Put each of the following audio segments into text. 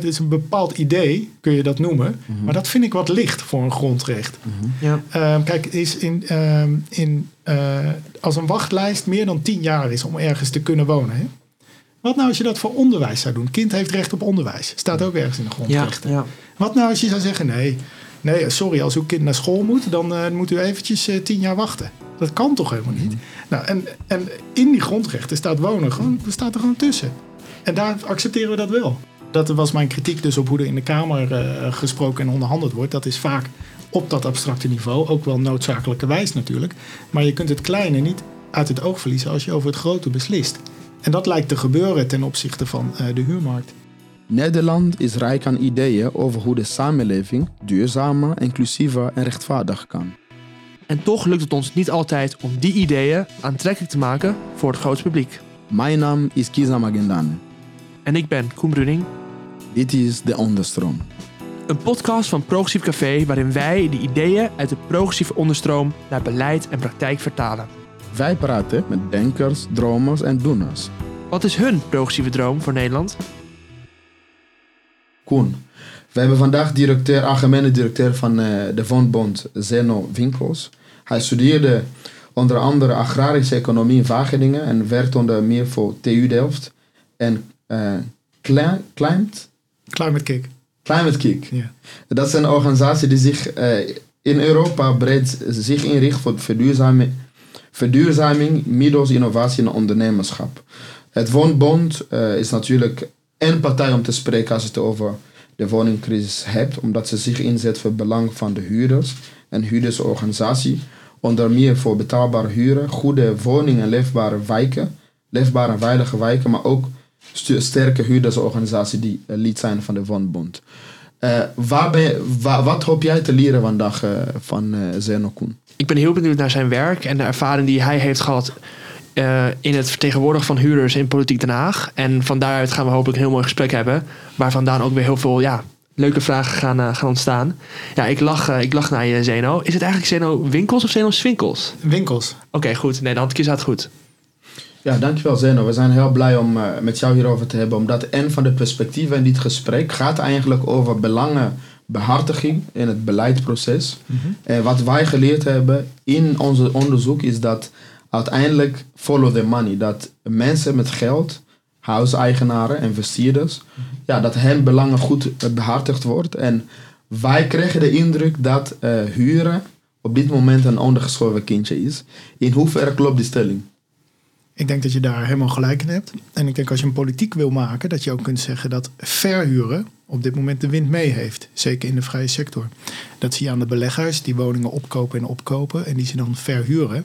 Het is een bepaald idee, kun je dat noemen. Maar dat vind ik wat licht voor een grondrecht. Ja. Ehm, kijk, is in, ehm, in, eh, als een wachtlijst meer dan tien jaar is om ergens te kunnen wonen. Hè? Wat nou als je dat voor onderwijs zou doen? Kind heeft recht op onderwijs. Staat ook ergens in de Ja, grondrechten. ja. Wat nou als je zou zeggen, nee, nee sorry, als uw kind naar school moet, dan eh, moet u eventjes eh, tien jaar wachten. Dat kan toch helemaal niet? Nou, en, en in die grondrechten staat wonen gewoon, staat er gewoon tussen. En daar accepteren we dat wel. Dat was mijn kritiek dus op hoe er in de Kamer eh, gesproken en onderhandeld wordt. Dat is vaak op dat abstracte niveau, ook wel noodzakelijkerwijs natuurlijk. Maar je kunt het kleine niet uit het oog verliezen als je over het grote beslist. En dat lijkt te gebeuren ten opzichte van eh, de huurmarkt. Nederland is rijk aan ideeën over hoe de samenleving duurzamer, inclusiever en rechtvaardig kan. En toch lukt het ons niet altijd om die ideeën aantrekkelijk te maken voor het grootste publiek. Mijn naam is Kiza Magendane. En ik ben Koen Bruning, Dit is De Onderstroom. een podcast van Progressief Café waarin wij de ideeën uit de progressieve onderstroom naar beleid en praktijk vertalen. Wij praten met denkers, dromers en doeners. Wat is hun progressieve droom voor Nederland? Koen, we hebben vandaag directeur, algemene directeur van eh, de Woonbond Zeno Winkels. Hij studeerde onder andere agrarische economie in Wageningen en werkt onder meer voor TU Delft en Cli- Climate, Kick. Climate Kick. Ja. Dat is een organisatie die zich eh, in Europa breed zich inricht voor verduurzaming, verduurzaming middels innovatie en ondernemerschap. Het Woonbond eh, is natuurlijk een partij om te spreken als je het over de woningcrisis hebt, omdat ze zich inzet voor het belang van de huurders en huurdersorganisatie. Onder meer voor betaalbare huren, goede woningen en leefbare wijken, leefbare en veilige wijken, maar ook sterke huurdersorganisatie die eh, lid zijn van de Woonbond. Eh, waar ben je, wat hoop jij te leren vandaag eh, van eh Zeno Koen? Ik ben heel benieuwd naar zijn werk en de ervaring die hij heeft gehad eh, in het vertegenwoordigen van huurders in Politiek Den Haag. En van daaruit gaan we hopelijk een heel mooi gesprek hebben, waar vandaan ook weer heel veel ja, leuke vragen gaan, gaan ontstaan. Ja, ik lach, ik lach naar je, Zeno. Is het eigenlijk Zeno Winkels of Zeno Swinkels? Winkels. Oké, goed. Nee, dan had ik je het goed. Ja, dankjewel Zeno. We zijn heel blij om eh, met jou hierover te hebben, omdat een van de perspectieven in dit gesprek gaat eigenlijk over belangenbehartiging in het beleidsproces. En wat wij geleerd hebben in ons onderzoek is dat uiteindelijk follow the money, dat mensen met geld, huiseigenaren, investeerders, ja, dat hun belangen goed eh, behartigd wordt. En wij kregen de indruk dat eh, huren op dit moment een ondergeschoven kindje is. In hoeverre klopt die stelling? Ik denk dat je daar helemaal gelijk in hebt. En ik denk als je een politiek wil maken, dat je ook kunt zeggen dat verhuren op dit moment de wind mee heeft. Zeker in de vrije sector. Dat zie je aan de beleggers die woningen opkopen en opkopen en die ze dan verhuren.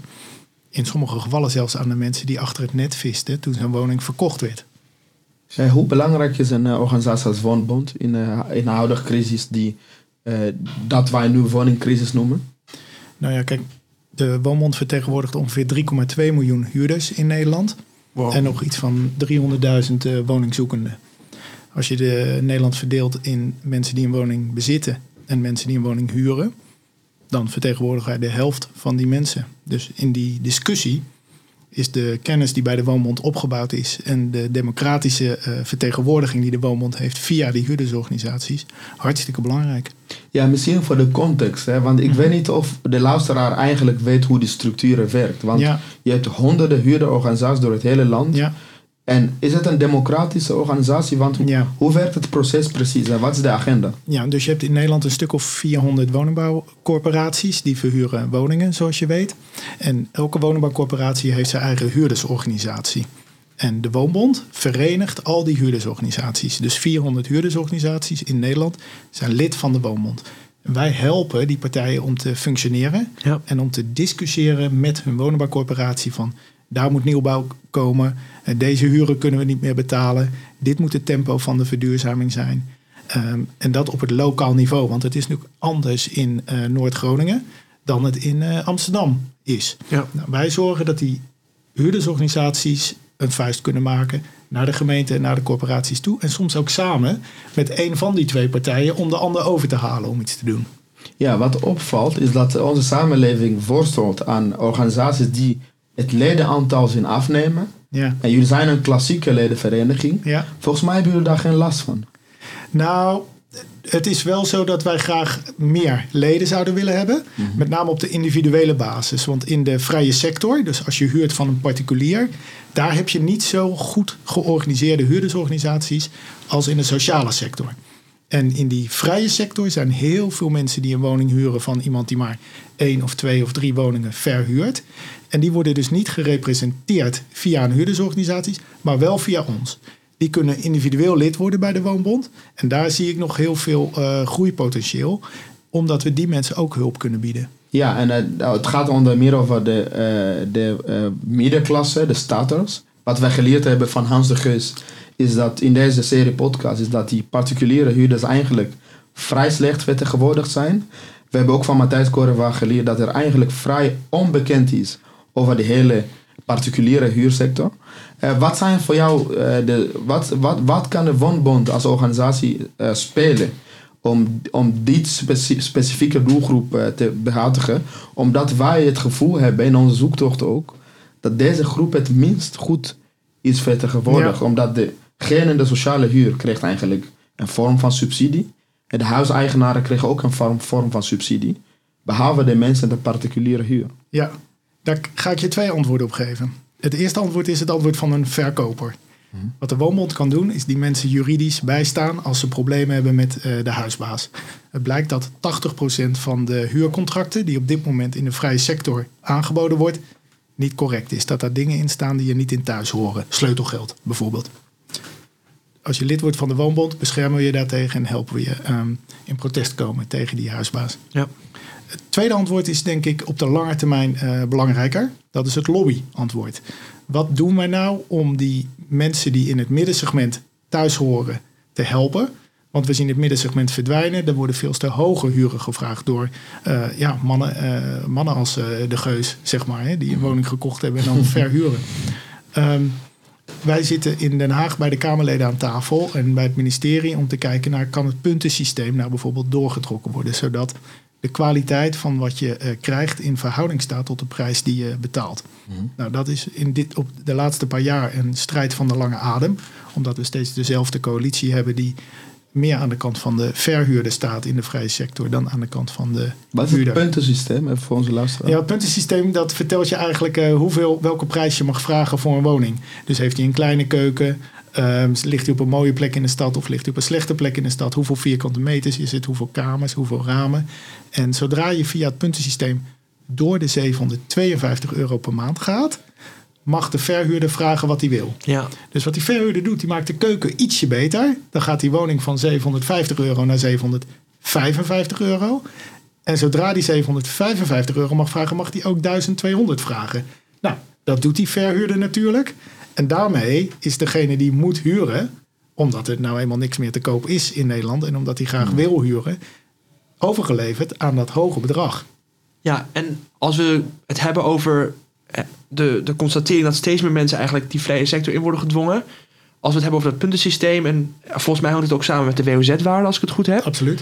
In sommige gevallen zelfs aan de mensen die achter het net visten toen zo'n woning verkocht werd. Hoe belangrijk is een eh, organisatie als Woonbond in, eh, in de huidige crisis die eh, dat wij nu woningcrisis noemen? Nou ja, kijk, de Woonbond vertegenwoordigt ongeveer 3,2 miljoen huurders in Nederland. En nog iets van 300.000 eh, woningzoekenden. Als je de Nederland verdeelt in mensen die een woning bezitten en mensen die een woning huren, dan vertegenwoordigen wij de helft van die mensen. Dus in die discussie is de kennis die bij de Woonbond opgebouwd is en de democratische eh, vertegenwoordiging die de Woonbond heeft via die huurdersorganisaties hartstikke belangrijk. Ja, misschien voor de context, hè, want ik weet niet of de luisteraar eigenlijk weet hoe die structuur werkt. Want Ja. je hebt honderden huurderorganisaties door het hele land. Ja, En is het een democratische organisatie? Want hoe, Ja. hoe werkt het proces precies en wat is de agenda? Ja, dus je hebt in Nederland een stuk of 400 woningbouwcorporaties die verhuren woningen, zoals je weet. En elke woningbouwcorporatie heeft zijn eigen huurdersorganisatie. En de Woonbond verenigt al die huurdersorganisaties. Dus 400 huurdersorganisaties in Nederland zijn lid van de Woonbond. Wij helpen die partijen om te functioneren Ja. en om te discussiëren met hun woningbouwcorporatie van daar moet nieuwbouw komen, eh, deze huren kunnen we niet meer betalen, dit moet het tempo van de verduurzaming zijn. Ehm, en dat op het lokaal niveau, want het is nu anders in eh, Noord-Groningen dan het in eh, Amsterdam is. Ja. Nou, wij zorgen dat die huurdersorganisaties een vuist kunnen maken naar de gemeente en naar de corporaties toe. En soms ook samen met een van die twee partijen om de ander over te halen om iets te doen. Ja, wat opvalt is dat onze samenleving voorstelt aan organisaties die het ledenaantal zien afnemen. Ja. En jullie zijn een klassieke ledenvereniging. Ja. Volgens mij hebben jullie daar geen last van. Nou, het is wel zo dat wij graag meer leden zouden willen hebben. Met name op de individuele basis. Want in de vrije sector, dus als je huurt van een particulier, daar heb je niet zo goed georganiseerde huurdersorganisaties als in de sociale sector. En in die vrije sector zijn heel veel mensen die een woning huren van iemand die maar één of twee of drie woningen verhuurt. En die worden dus niet gerepresenteerd via een huurdersorganisatie, maar wel via ons. Die kunnen individueel lid worden bij de Woonbond. En daar zie ik nog heel veel uh, groeipotentieel, omdat we die mensen ook hulp kunnen bieden. Ja, en uh, het gaat onder meer over de, uh, de middenklasse, de starters. Wat wij geleerd hebben van Hans de Geus is dat in deze serie podcast is dat die particuliere huurders eigenlijk vrij slecht vertegenwoordigd zijn. We hebben ook van Matthijs Korewa geleerd dat er eigenlijk vrij onbekend is over de hele particuliere huursector. Uh, wat zijn voor jou uh, de, wat, wat, wat kan de Woonbond als organisatie uh, spelen om, om die specifieke doelgroep te behartigen? Omdat wij het gevoel hebben in onze zoektocht ook dat deze groep het minst goed is vertegenwoordigd. Ja. Omdat degene in de sociale huur krijgt eigenlijk een vorm van subsidie. En de huiseigenaren kregen ook een vorm, vorm van subsidie. Behalve de mensen in de particuliere huur. Ja, daar ga ik je twee antwoorden op geven. Het eerste antwoord is het antwoord van een verkoper. Mhm. Wat de woonbond kan doen, is die mensen juridisch bijstaan als ze problemen hebben met uh, de huisbaas. Het blijkt dat 80% van de huurcontracten die op dit moment in de vrije sector aangeboden wordt, niet correct is. Dat daar dingen in staan die je niet in thuis horen. Sleutelgeld bijvoorbeeld. Als je lid wordt van de woonbond, beschermen we je daartegen en helpen we je um, in protest komen tegen die huisbaas. Ja. Het tweede antwoord is denk ik op de lange termijn uh, belangrijker. Dat is het lobbyantwoord. Wat doen wij nou om die mensen die in het middensegment thuis horen te helpen? Want we zien het middensegment verdwijnen. Er worden veel te hoge huren gevraagd door uh, ja, mannen, uh, mannen als de geus, zeg maar, hè, die een woning gekocht hebben en dan verhuren. Um, wij zitten in Den Haag bij de Kamerleden aan tafel en bij het ministerie om te kijken naar kan het puntensysteem nou bijvoorbeeld doorgetrokken worden, zodat de kwaliteit van wat je uh, krijgt in verhouding staat tot de prijs die je betaalt. Mm. Nou, dat is in dit, op de laatste paar jaar een strijd van de lange adem, omdat we steeds dezelfde coalitie hebben die meer aan de kant van de verhuurder staat in de vrije sector dan aan de kant van de Wat is het puntensysteem even voor onze luisteraar? Ja, het puntensysteem dat vertelt je eigenlijk uh, hoeveel, welke prijs je mag vragen voor een woning. Dus heeft hij een kleine keuken, uh, ligt hij op een mooie plek in de stad of ligt hij op een slechte plek in de stad? Hoeveel vierkante meters is het? Hoeveel kamers? Hoeveel ramen? En zodra je via het puntensysteem door de 752 euro per maand gaat, mag de verhuurder vragen wat hij wil. Ja. Dus wat die verhuurder doet, die maakt de keuken ietsje beter. Dan gaat die woning van 750 euro naar 755 euro. En zodra die 755 euro mag vragen, mag die ook 1200 vragen. Nou, dat doet die verhuurder natuurlijk. En daarmee is degene die moet huren, omdat er nou eenmaal niks meer te koop is in Nederland en omdat hij graag hmm. wil huren, overgeleverd aan dat hoge bedrag. Ja, en als we het hebben over eh, de, de constatering dat steeds meer mensen eigenlijk die vrije sector in worden gedwongen. Als we het hebben over dat puntensysteem, en volgens mij hangt het ook samen met de WOZ-waarde, als ik het goed heb. Absoluut.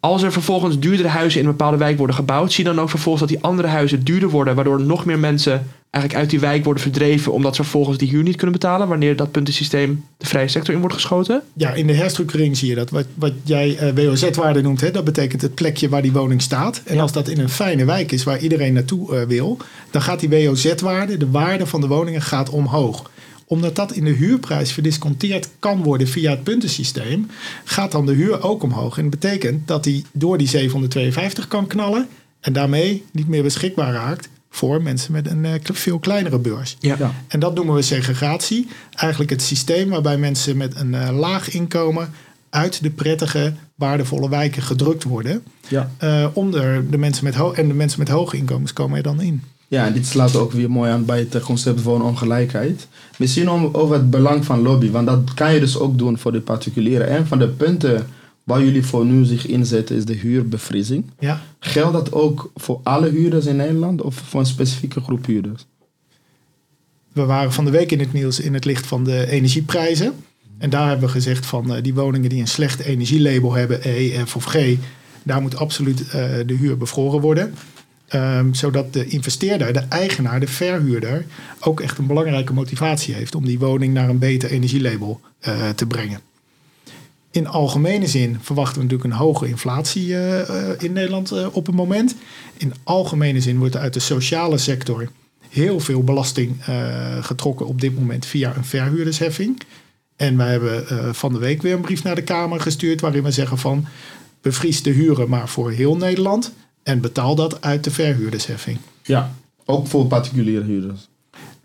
Als er vervolgens duurdere huizen in een bepaalde wijk worden gebouwd, zie je dan ook vervolgens dat die andere huizen duurder worden, waardoor nog meer mensen eigenlijk uit die wijk worden verdreven, omdat ze vervolgens die huur niet kunnen betalen, wanneer dat puntensysteem de vrije sector in wordt geschoten? Ja, in de herstructurering zie je dat. Wat, wat jij uh, eh, WOZ-waarde noemt, hè, dat betekent het plekje waar die woning staat. En als dat in een fijne wijk is waar iedereen naartoe uh, wil, dan gaat die WOZ-waarde, de waarde van de woningen, gaat omhoog omdat dat in de huurprijs verdisconteerd kan worden via het puntensysteem, gaat dan de huur ook omhoog. En dat betekent dat hij door die 752 kan knallen en daarmee niet meer beschikbaar raakt voor mensen met een uh, veel kleinere beurs. Ja. En dat noemen we segregatie. Eigenlijk het systeem waarbij mensen met een uh, laag inkomen uit de prettige, waardevolle wijken gedrukt worden. Ja. Uh, om de mensen met en de mensen met hoge inkomens komen er dan in. Ja, en dit slaat ook weer mooi aan bij het concept van ongelijkheid. Misschien om, over het belang van lobby, want dat kan je dus ook doen voor de particulieren. Een van de punten waar jullie voor nu zich inzetten is de huurbevriezing. Ja. Geldt dat ook voor alle huurders in Nederland of voor een specifieke groep huurders? We waren van de week in het nieuws in het licht van de energieprijzen. En daar hebben we gezegd van uh, die woningen die een slecht energielabel hebben, E, F of G, daar moet absoluut uh, de huur bevroren worden. Um, zodat de investeerder, de eigenaar, de verhuurder ook echt een belangrijke motivatie heeft om die woning naar een beter energielabel uh, te brengen. In algemene zin verwachten we natuurlijk een hoge inflatie eh, eh, in Nederland eh, op het moment. In algemene zin wordt er uit de sociale sector heel veel belasting getrokken op dit moment via een verhuurdersheffing. En wij hebben van de week weer een brief naar de Kamer gestuurd waarin we zeggen van bevries de huren maar voor heel Nederland en betaal dat uit de verhuurdersheffing. Ja, ook voor particuliere huurders.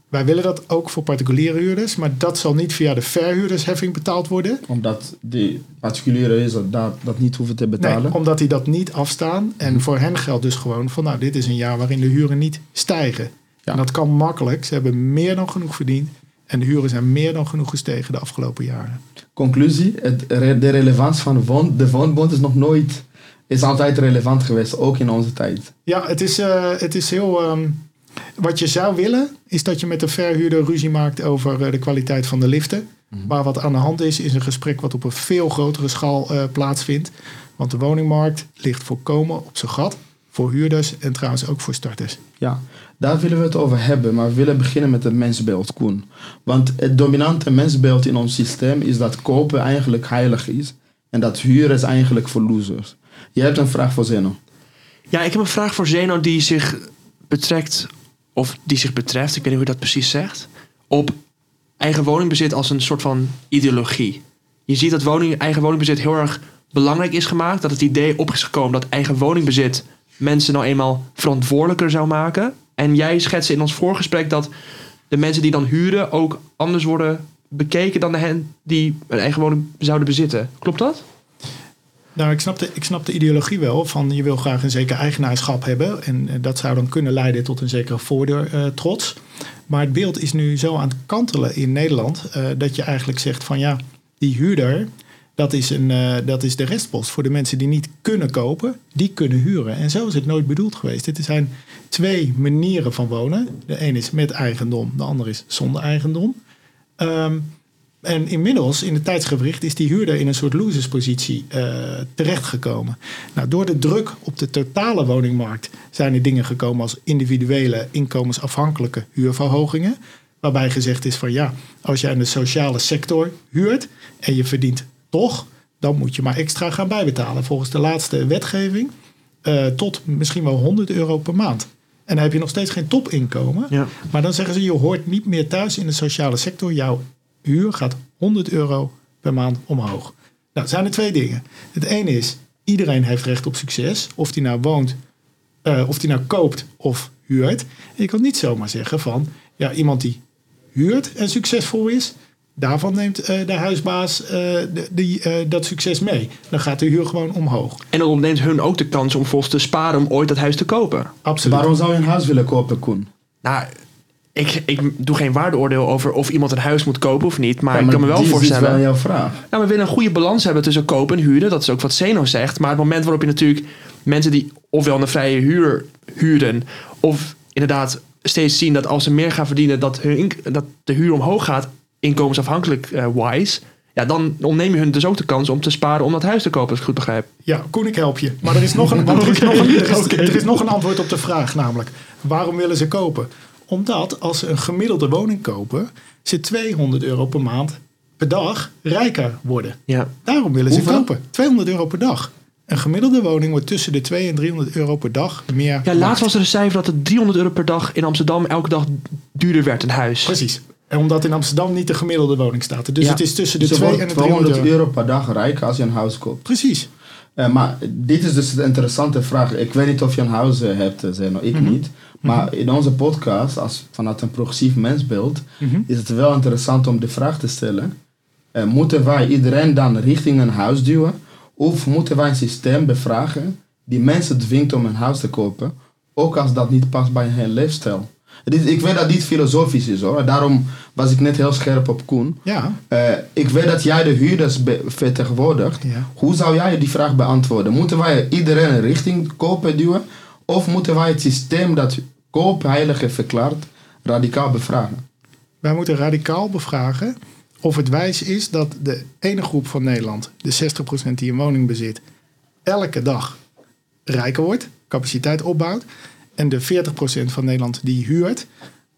Wij willen dat ook voor particuliere huurders, maar dat zal niet via de verhuurdersheffing betaald worden. Omdat die particuliere huurders dat, dat niet hoeven te betalen. Nee, omdat die dat niet afstaan. En voor hen geldt dus gewoon van, nou, dit is een jaar waarin de huren niet stijgen. Ja. En dat kan makkelijk. Ze hebben meer dan genoeg verdiend. En de huren zijn meer dan genoeg gestegen de afgelopen jaren. Conclusie, het, de relevantie van de, woon, de woonbond is nog nooit, is altijd relevant geweest, ook in onze tijd. Ja, het is, eh, het is heel. ehm, wat je zou willen, is dat je met de verhuurder ruzie maakt over eh, de kwaliteit van de liften. Maar wat aan de hand is, is een gesprek wat op een veel grotere schaal eh, plaatsvindt. Want de woningmarkt ligt volkomen op zijn gat. Voor huurders en trouwens ook voor starters. Ja, daar willen we het over hebben, maar we willen beginnen met het mensbeeld, Koen. Want het dominante mensbeeld in ons systeem is dat kopen eigenlijk heilig is en dat huren is eigenlijk voor losers. Je hebt een vraag voor Zeno. Ja, ik heb een vraag voor Zeno die zich betrekt, of die zich betreft, ik weet niet hoe je dat precies zegt, op eigen woningbezit als een soort van ideologie. Je ziet dat woning, eigen woningbezit heel erg belangrijk is gemaakt, dat het idee op is gekomen dat eigen woningbezit mensen nou eenmaal verantwoordelijker zou maken. En jij schetste in ons voorgesprek dat de mensen die dan huren ook anders worden bekeken dan de hen die een eigen woning zouden bezitten. Klopt dat? Nou, ik snap, de, ik snap de ideologie wel van je wil graag een zeker eigenaarschap hebben. En eh, dat zou dan kunnen leiden tot een zekere voordeur eh. Maar het beeld is nu zo aan het kantelen in Nederland eh, dat je eigenlijk zegt van ja, die huurder, dat is, een, dat is de restpost voor de mensen die niet kunnen kopen, die kunnen huren. En zo is het nooit bedoeld geweest. Dit zijn twee manieren van wonen. De een is met eigendom, de ander is zonder eigendom. Ehm, en inmiddels, in het tijdsgewricht, is die huurder in een soort loserspositie eh terechtgekomen. Nou, door de druk op de totale woningmarkt zijn er dingen gekomen als individuele inkomensafhankelijke huurverhogingen. Waarbij gezegd is van ja, als jij in de sociale sector huurt en je verdient toch, dan moet je maar extra gaan bijbetalen. Volgens de laatste wetgeving eh, tot misschien wel 100 euro per maand. En dan heb je nog steeds geen topinkomen. Ja. Maar dan zeggen ze, je hoort niet meer thuis in de sociale sector. Jouw huur gaat 100 euro per maand omhoog. Nou, zijn er twee dingen. Het ene is, iedereen heeft recht op succes. Of die nou woont, eh, of die nou koopt of huurt. En je kan niet zomaar zeggen van, ja, iemand die huurt en succesvol is... Daarvan neemt eh, de huisbaas eh, de, die, eh, dat succes mee. Dan gaat de huur gewoon omhoog. En dan ontneemt hun ook de kans om volgens te sparen om ooit dat huis te kopen. Absoluut. Waarom zou je een huis willen kopen, Koen? Nou, ik, ik doe geen waardeoordeel over of iemand een huis moet kopen of niet. Maar, Ja, ik kan me wel is dus voorstellen. wel jouw vraag. Nou, we willen een goede balans hebben tussen kopen en huren. Dat is ook wat Zeno zegt. Maar het moment waarop je natuurlijk mensen die ofwel een vrije huur huren... of inderdaad steeds zien dat als ze meer gaan verdienen... dat, hun dat de huur omhoog gaat, inkomensafhankelijk eh, wise... Ja, dan ontneem je hun dus ook de kans om te sparen om dat huis te kopen, als ik het goed begrijp. Ja, Koen, ik help je. Maar er is nog een, want er is nog een, er is, er is nog een antwoord op de vraag, namelijk waarom willen ze kopen? Omdat als ze een gemiddelde woning kopen, ze 200 euro per maand per dag rijker worden. Ja. Daarom willen ze Hoeveel? kopen. 200 euro per dag. Een gemiddelde woning wordt tussen de 200 en 300 euro per dag meer. Ja, waard. laatst was er een cijfer dat het 300 euro per dag in Amsterdam elke dag duurder werd, een huis. Precies. En omdat in Amsterdam niet de gemiddelde woning staat. Dus Ja. het is tussen de Dus je 2 wordt en de 300 200 euro. euro per dag rijk als je een huis koopt. Precies. Eh, maar dit is dus de interessante vraag. Ik weet niet of je een huis hebt, eh, Zeno. Ik Mhm. niet. Maar in onze podcast, als vanuit een progressief mensbeeld, Mhm. is het wel interessant om de vraag te stellen. eh, moeten wij iedereen dan richting een huis duwen? Of moeten wij een systeem bevragen die mensen dwingt om een huis te kopen? Ook als dat niet past bij hun leefstijl. Ik weet dat dit filosofisch is hoor. Daarom was ik net heel scherp op Koen. Ja. Eh, ik weet dat jij de huurders vertegenwoordigt. Ja. Hoe zou jij die vraag beantwoorden? Moeten wij iedereen een richting kopen duwen? Of moeten wij het systeem dat koop heilige verklaart radicaal bevragen? Wij moeten radicaal bevragen of het wijs is dat de ene groep van Nederland, de 60% die een woning bezit, elke dag rijker wordt, capaciteit opbouwt. En de 40% van Nederland die huurt,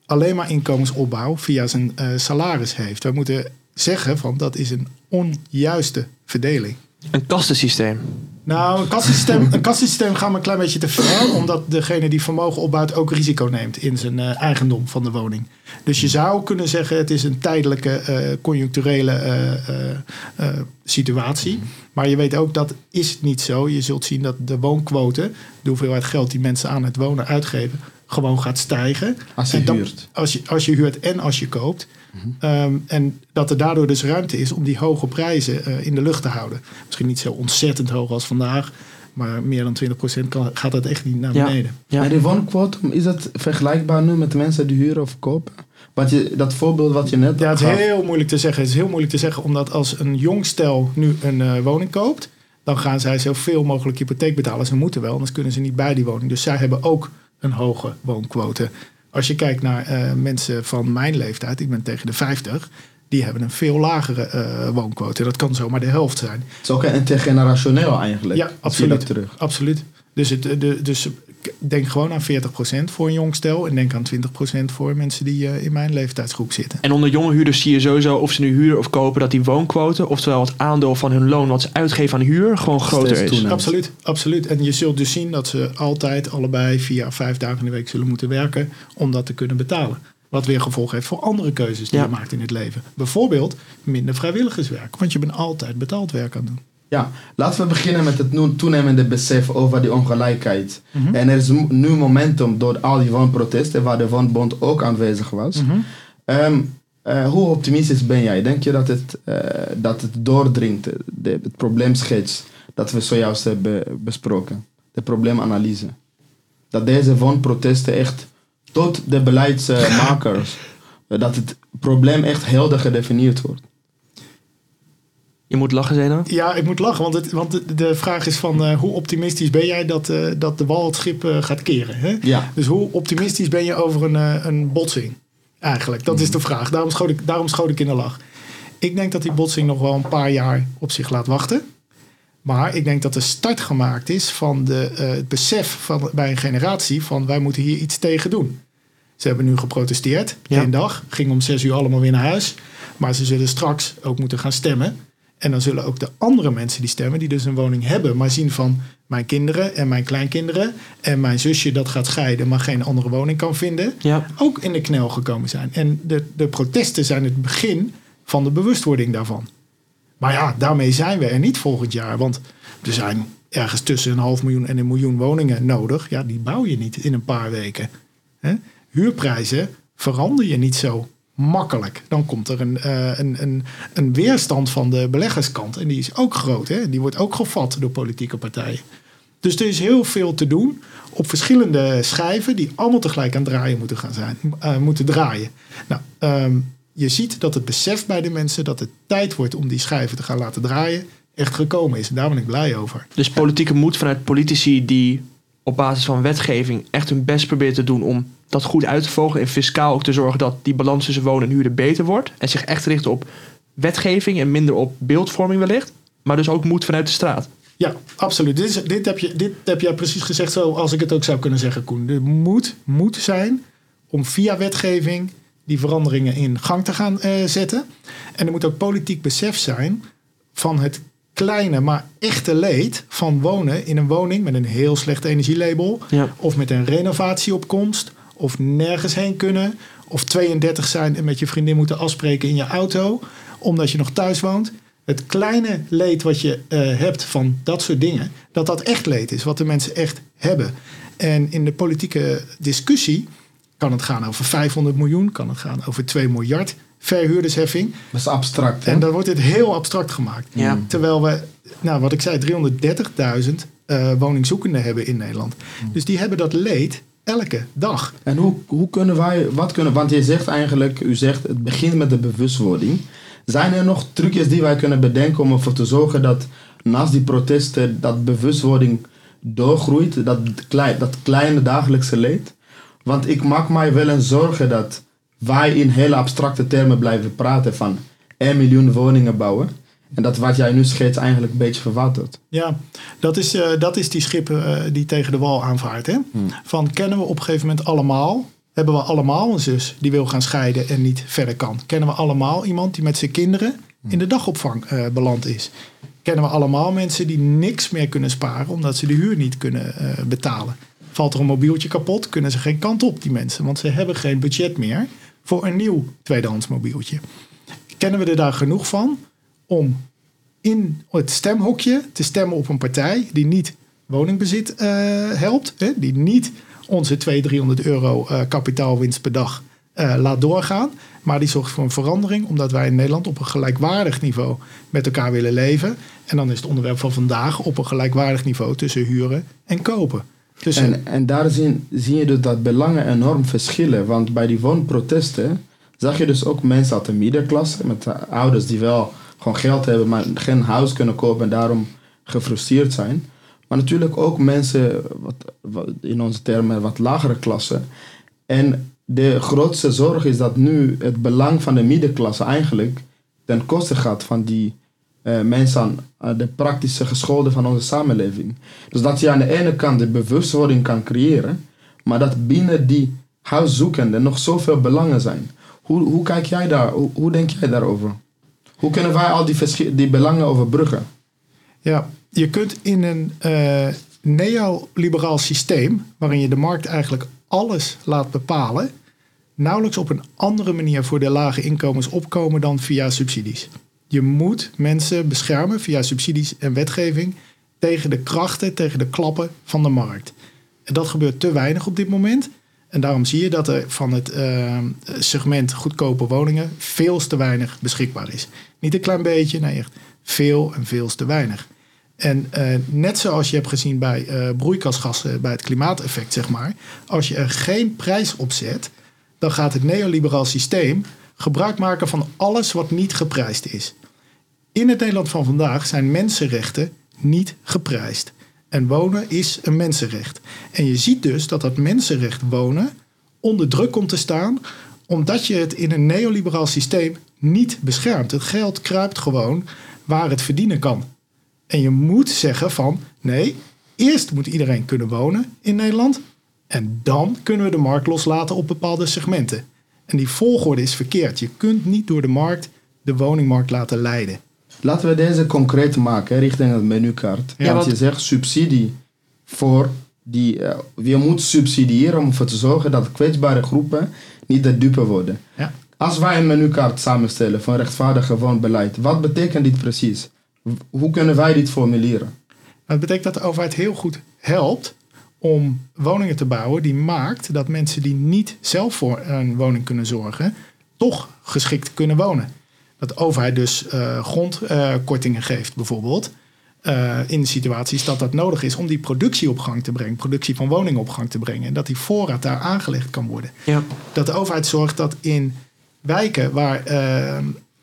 alleen maar inkomensopbouw via zijn eh, salaris heeft. Wij moeten zeggen van dat is een onjuiste verdeling. Een kastensysteem. Nou, een kassensysteem, een kassensysteem gaat me een klein beetje te ver, omdat degene die vermogen opbouwt ook risico neemt in zijn eh, eigendom van de woning. Dus je zou kunnen zeggen, het is een tijdelijke, eh, conjuncturele eh, situatie. Maar je weet ook dat is niet zo. Je zult zien dat de woonquote, de hoeveelheid geld die mensen aan het wonen uitgeven, gewoon gaat stijgen. Als je dan- huurt. Als je, als je huurt en als je koopt. Ehm, en dat er daardoor dus ruimte is om die hoge prijzen eh, in de lucht te houden. Misschien niet zo ontzettend hoog als vandaag. Maar meer dan 20% kan, gaat dat echt niet naar Ja. beneden. Ja. En die woonquotum, is dat vergelijkbaar nu met de mensen die huren of kopen? Wat je, dat voorbeeld wat je net Ja, het gaf. is heel moeilijk te zeggen. Het is heel moeilijk te zeggen, omdat als een jong stel nu een eh, woning koopt, dan gaan zij zoveel mogelijk hypotheek betalen. Ze moeten wel, anders kunnen ze niet bij die woning. Dus zij hebben ook een hoge woonquote. Als je kijkt naar eh, mensen van mijn leeftijd, ik ben tegen de 50, die hebben een veel lagere eh woonquote. Dat kan zomaar de helft zijn. Het is ook een intergenerationeel eigenlijk. Ja, absoluut. terug. Absoluut. Dus, het, de, dus denk gewoon aan 40% voor een jong stel en denk aan 20% voor mensen die eh, in mijn leeftijdsgroep zitten. En onder jonge huurders zie je sowieso, of ze nu huren of kopen, dat die woonquote, oftewel het aandeel van hun loon wat ze uitgeven aan huur, gewoon groter is. Absoluut, absoluut. En je zult dus zien dat ze altijd allebei vier à vijf dagen in de week zullen moeten werken om dat te kunnen betalen. Wat weer gevolg heeft voor andere keuzes die Ja. je maakt in het leven. Bijvoorbeeld minder vrijwilligerswerk, want je bent altijd betaald werk aan het doen. Ja, laten we beginnen met het toenemende besef over die ongelijkheid. Mhm. En er is nu momentum door al die woonprotesten, waar de Woonbond ook aanwezig was. Mhm. Ehm, eh, hoe optimistisch ben jij? Denk je dat het, eh, dat het doordringt, de, het probleemschets dat we zojuist hebben besproken? De probleemanalyse. Dat deze woonprotesten echt tot de beleidsmakers, dat het probleem echt helder gedefinieerd wordt. Je moet lachen, Zena. Ja, ik moet lachen, want, het, want de, de vraag is van eh, hoe optimistisch ben jij dat, eh, dat de wal het schip eh, gaat keren? Hè? Ja. Dus hoe optimistisch ben je over een, eh, een botsing? Eigenlijk, dat is de vraag. Daarom schoot, ik, daarom schoot ik in de lach. Ik denk dat die botsing nog wel een paar jaar op zich laat wachten. Maar ik denk dat de start gemaakt is van de, eh, het besef van, bij een generatie van wij moeten hier iets tegen doen. Ze hebben nu geprotesteerd, Ja. één dag. Ging om zes uur allemaal weer naar huis. Maar ze zullen straks ook moeten gaan stemmen. En dan zullen ook de andere mensen die stemmen, die dus een woning hebben, maar zien van mijn kinderen en mijn kleinkinderen en mijn zusje dat gaat scheiden, maar geen andere woning kan vinden, Ja. ook in de knel gekomen zijn. En de, de protesten zijn het begin van de bewustwording daarvan. Maar ja, daarmee zijn we er niet volgend jaar. Want er zijn ergens tussen een half miljoen en een miljoen woningen nodig. Ja, die bouw je niet in een paar weken. Huurprijzen verander je niet zo makkelijk. Dan komt er een, eh, een, een, een weerstand van de beleggerskant. En die is ook groot. Hè? Die wordt ook gevat door politieke partijen. Dus er is heel veel te doen op verschillende schijven die allemaal tegelijk aan het draaien moeten gaan zijn, eh, moeten draaien. Nou, ehm, je ziet dat het besef bij de mensen dat het tijd wordt om die schijven te gaan laten draaien, echt gekomen is. Daar ben ik blij over. Dus politieke moed vanuit politici die op basis van wetgeving echt hun best proberen te doen om dat goed uit te vogelen. En fiscaal ook te zorgen dat die balans tussen wonen en huren beter wordt. En zich echt richten op wetgeving en minder op beeldvorming wellicht. Maar dus ook moed vanuit de straat. Ja, absoluut. Dit, is, dit, heb je, dit heb jij precies gezegd zoals ik het ook zou kunnen zeggen, Koen. Er moet, moet zijn om via wetgeving die veranderingen in gang te gaan eh, zetten. En er moet ook politiek besef zijn van het kleine, maar echte leed van wonen in een woning met een heel slecht energielabel. Ja. Of met een renovatieopkomst. Of nergens heen kunnen. Of 32 zijn en met je vriendin moeten afspreken in je auto. Omdat je nog thuis woont. Het kleine leed wat je eh, hebt van dat soort dingen. Dat dat echt leed is. Wat de mensen echt hebben. En in de politieke discussie kan het gaan over 500 miljoen. Kan het gaan over 2 miljard verhuurdersheffing. Dat is abstract. Hè? En dan wordt het heel abstract gemaakt. Ja. Terwijl we, nou wat ik zei, 330.000 eh woningzoekenden hebben in Nederland. Dus die hebben dat leed elke dag. En hoe, hoe kunnen wij, wat kunnen, want je zegt eigenlijk, u zegt het begint met de bewustwording. Zijn er nog trucjes die wij kunnen bedenken om ervoor te zorgen dat naast die protesten dat bewustwording doorgroeit, dat, klei, dat kleine dagelijkse leed? Want ik maak mij wel een zorgen dat wij in hele abstracte termen blijven praten van 1 miljoen woningen bouwen. En dat wat jij nu schetst eigenlijk een beetje verwatert. Ja, dat is, eh, dat is die schip eh, die tegen de wal aanvaart. Hè? Van kennen we op een gegeven moment allemaal, hebben we allemaal een zus die wil gaan scheiden en niet verder kan? Kennen we allemaal iemand die met zijn kinderen in de dagopvang eh, beland is? kennen we allemaal mensen die niks meer kunnen sparen omdat ze de huur niet kunnen betalen. Valt er een mobieltje kapot, kunnen ze geen kant op, die mensen. Want ze hebben geen budget meer voor een nieuw tweedehands mobieltje. Kennen we er daar genoeg van om in het stemhokje te stemmen op een partij die niet woningbezit eh, helpt, hè, die niet onze 200, 300 euro eh, kapitaalwinst per dag eh, laat doorgaan, maar die zorgt voor een verandering omdat wij in Nederland op een gelijkwaardig niveau met elkaar willen leven. En dan is het onderwerp van vandaag op een gelijkwaardig niveau tussen huren en kopen. En, en daar zien, zie je dus dat belangen enorm verschillen. Want bij die woonprotesten zag je dus ook mensen uit de middenklasse, met de ouders die wel gewoon geld hebben, maar geen huis kunnen kopen en daarom gefrustreerd zijn. Maar natuurlijk ook mensen, wat, in onze termen, wat lagere klasse. En de grootste zorg is dat nu het belang van de middenklasse eigenlijk ten koste gaat van die eh, mensen aan de praktische geschoolden van onze samenleving. Dus dat je aan de ene kant de bewustwording kan creëren, maar dat binnen die huiszoekenden nog zoveel belangen zijn. Hoe, hoe kijk jij daar, hoe, hoe denk jij daarover? Hoe kunnen wij al die, belangen overbruggen? Ja, je kunt in een eh, neoliberaal systeem, waarin je de markt eigenlijk alles laat bepalen, nauwelijks op een andere manier voor de lage inkomens opkomen dan via subsidies. Je moet mensen beschermen via subsidies en wetgeving tegen de krachten, tegen de klappen van de markt. En dat gebeurt te weinig op dit moment. En daarom zie je dat er van het eh, segment goedkope woningen veel te weinig beschikbaar is. Niet een klein beetje, nee echt veel en veel te weinig. En eh, net zoals je hebt gezien bij eh, broeikasgassen, bij het klimaateffect, zeg maar. Als je er geen prijs op zet, dan gaat het neoliberaal systeem gebruik maken van alles wat niet geprijsd is. In het Nederland van vandaag zijn mensenrechten niet geprijsd. En wonen is een mensenrecht. En je ziet dus dat dat mensenrecht wonen onder druk komt te staan, omdat je het in een neoliberaal systeem niet beschermt. Het geld kruipt gewoon waar het verdienen kan. En je moet zeggen van nee, eerst moet iedereen kunnen wonen in Nederland. En dan kunnen we de markt loslaten op bepaalde segmenten. En die volgorde is verkeerd. Je kunt niet door de markt de woningmarkt laten leiden. Laten we deze concreet maken richting het menukaart. Ja, want je zegt subsidie voor die. eh, je moet subsidiëren om ervoor te zorgen dat kwetsbare groepen niet de dupe worden. Ja. Als wij een menukaart samenstellen van rechtvaardig woonbeleid, wat betekent dit precies? Hoe kunnen wij dit formuleren? Dat betekent dat de overheid heel goed helpt om woningen te bouwen die maakt dat mensen die niet zelf voor een woning kunnen zorgen, toch geschikt kunnen wonen. Dat de overheid dus eh, grondkortingen geeft bijvoorbeeld. eh, in situaties dat dat nodig is om die productie op gang te brengen, productie van woningen op gang te brengen. En dat die voorraad daar aangelegd kan worden. Ja. Dat de overheid zorgt dat in wijken waar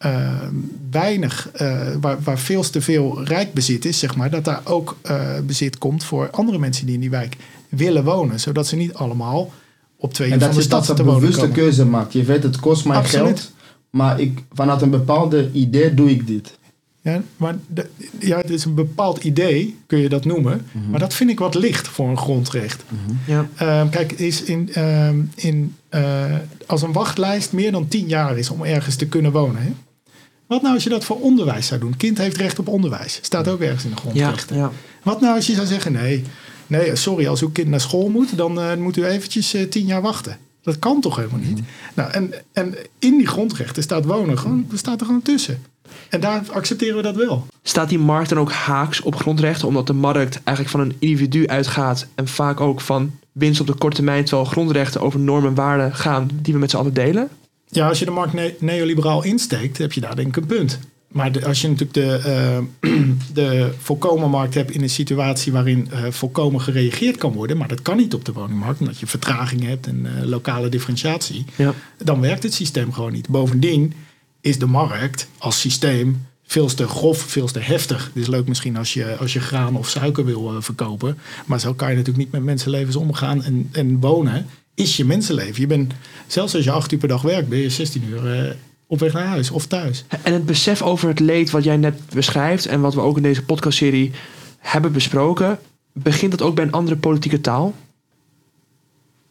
eh, weinig, eh, waar, waar veel te veel rijk bezit is, zeg maar, dat daar ook eh, bezit komt voor andere mensen die in die wijk willen wonen. Zodat ze niet allemaal op twee En uur van dat de je dat stad een te wonen bewuste komen. keuze maakt. Je weet, het kost mij Absoluut. geld, maar ik, vanuit een bepaalde idee doe ik dit. Ja, maar de- ja, het is een bepaald idee, kun je dat noemen. Mhm. Maar dat vind ik wat licht voor een grondrecht. Ja. Ehm, kijk, is in, ehm, in, eh, als een wachtlijst meer dan tien jaar is om ergens te kunnen wonen. Hè? Wat nou als je dat voor onderwijs zou doen? Kind heeft recht op onderwijs. Staat ook ergens in de Ja, grondrechten. ja. Wat nou als je zou zeggen, nee, nee sorry, als uw kind naar school moet, dan eh, moet u eventjes eh, tien jaar wachten. Dat kan toch helemaal niet? Nou, en, en in die grondrechten staat wonen gewoon, staat er gewoon tussen. En daar accepteren we dat wel. Staat die markt dan ook haaks op grondrechten, omdat de markt eigenlijk van een individu uitgaat en vaak ook van winst op de korte termijn, terwijl grondrechten over normen en waarden gaan die we met z'n allen delen? Ja, als je de markt ne- neoliberaal insteekt, heb je daar denk ik een punt. Maar de- als je natuurlijk de, eh, de volkomen markt hebt in een situatie waarin eh, volkomen gereageerd kan worden, maar dat kan niet op de woningmarkt, omdat je vertraging hebt en eh, lokale differentiatie, Ja. dan werkt het systeem gewoon niet. Bovendien is de markt als systeem veel te grof, veel te heftig. Het is leuk misschien als je, als je graan of suiker wil verkopen, maar zo kan je natuurlijk niet met mensenlevens omgaan en, en wonen is je mensenleven. Je bent, zelfs als je acht uur per dag werkt, ben je 16 uur op weg naar huis of thuis. En het besef over het leed wat jij net beschrijft en wat we ook in deze podcastserie hebben besproken, begint dat ook bij een andere politieke taal?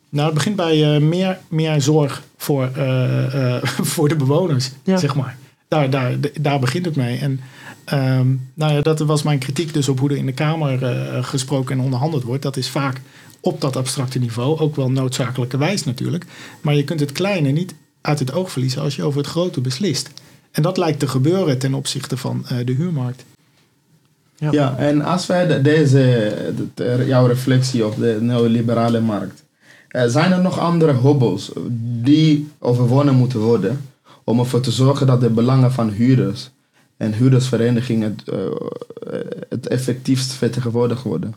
Nou, het begint bij eh, meer, meer zorg voor, eh, eh, voor de bewoners, Ja. zeg maar. Daar, daar, daar begint het mee. En Ehm, nou ja, dat was mijn kritiek dus op hoe er in de Kamer gesproken en onderhandeld wordt. Dat is vaak op dat abstracte niveau, ook wel noodzakelijkerwijs natuurlijk. Maar je kunt het kleine niet uit het oog verliezen als je over het grote beslist. En dat lijkt te gebeuren ten opzichte van uh, de huurmarkt. Ja. ja, en als wij de, deze, de, jouw reflectie op de neoliberale markt. Uh, zijn er nog andere hobbels die overwonnen moeten worden om ervoor te zorgen dat de belangen van huurders en huurdersverenigingen het, uh, het effectiefst vertegenwoordigd worden?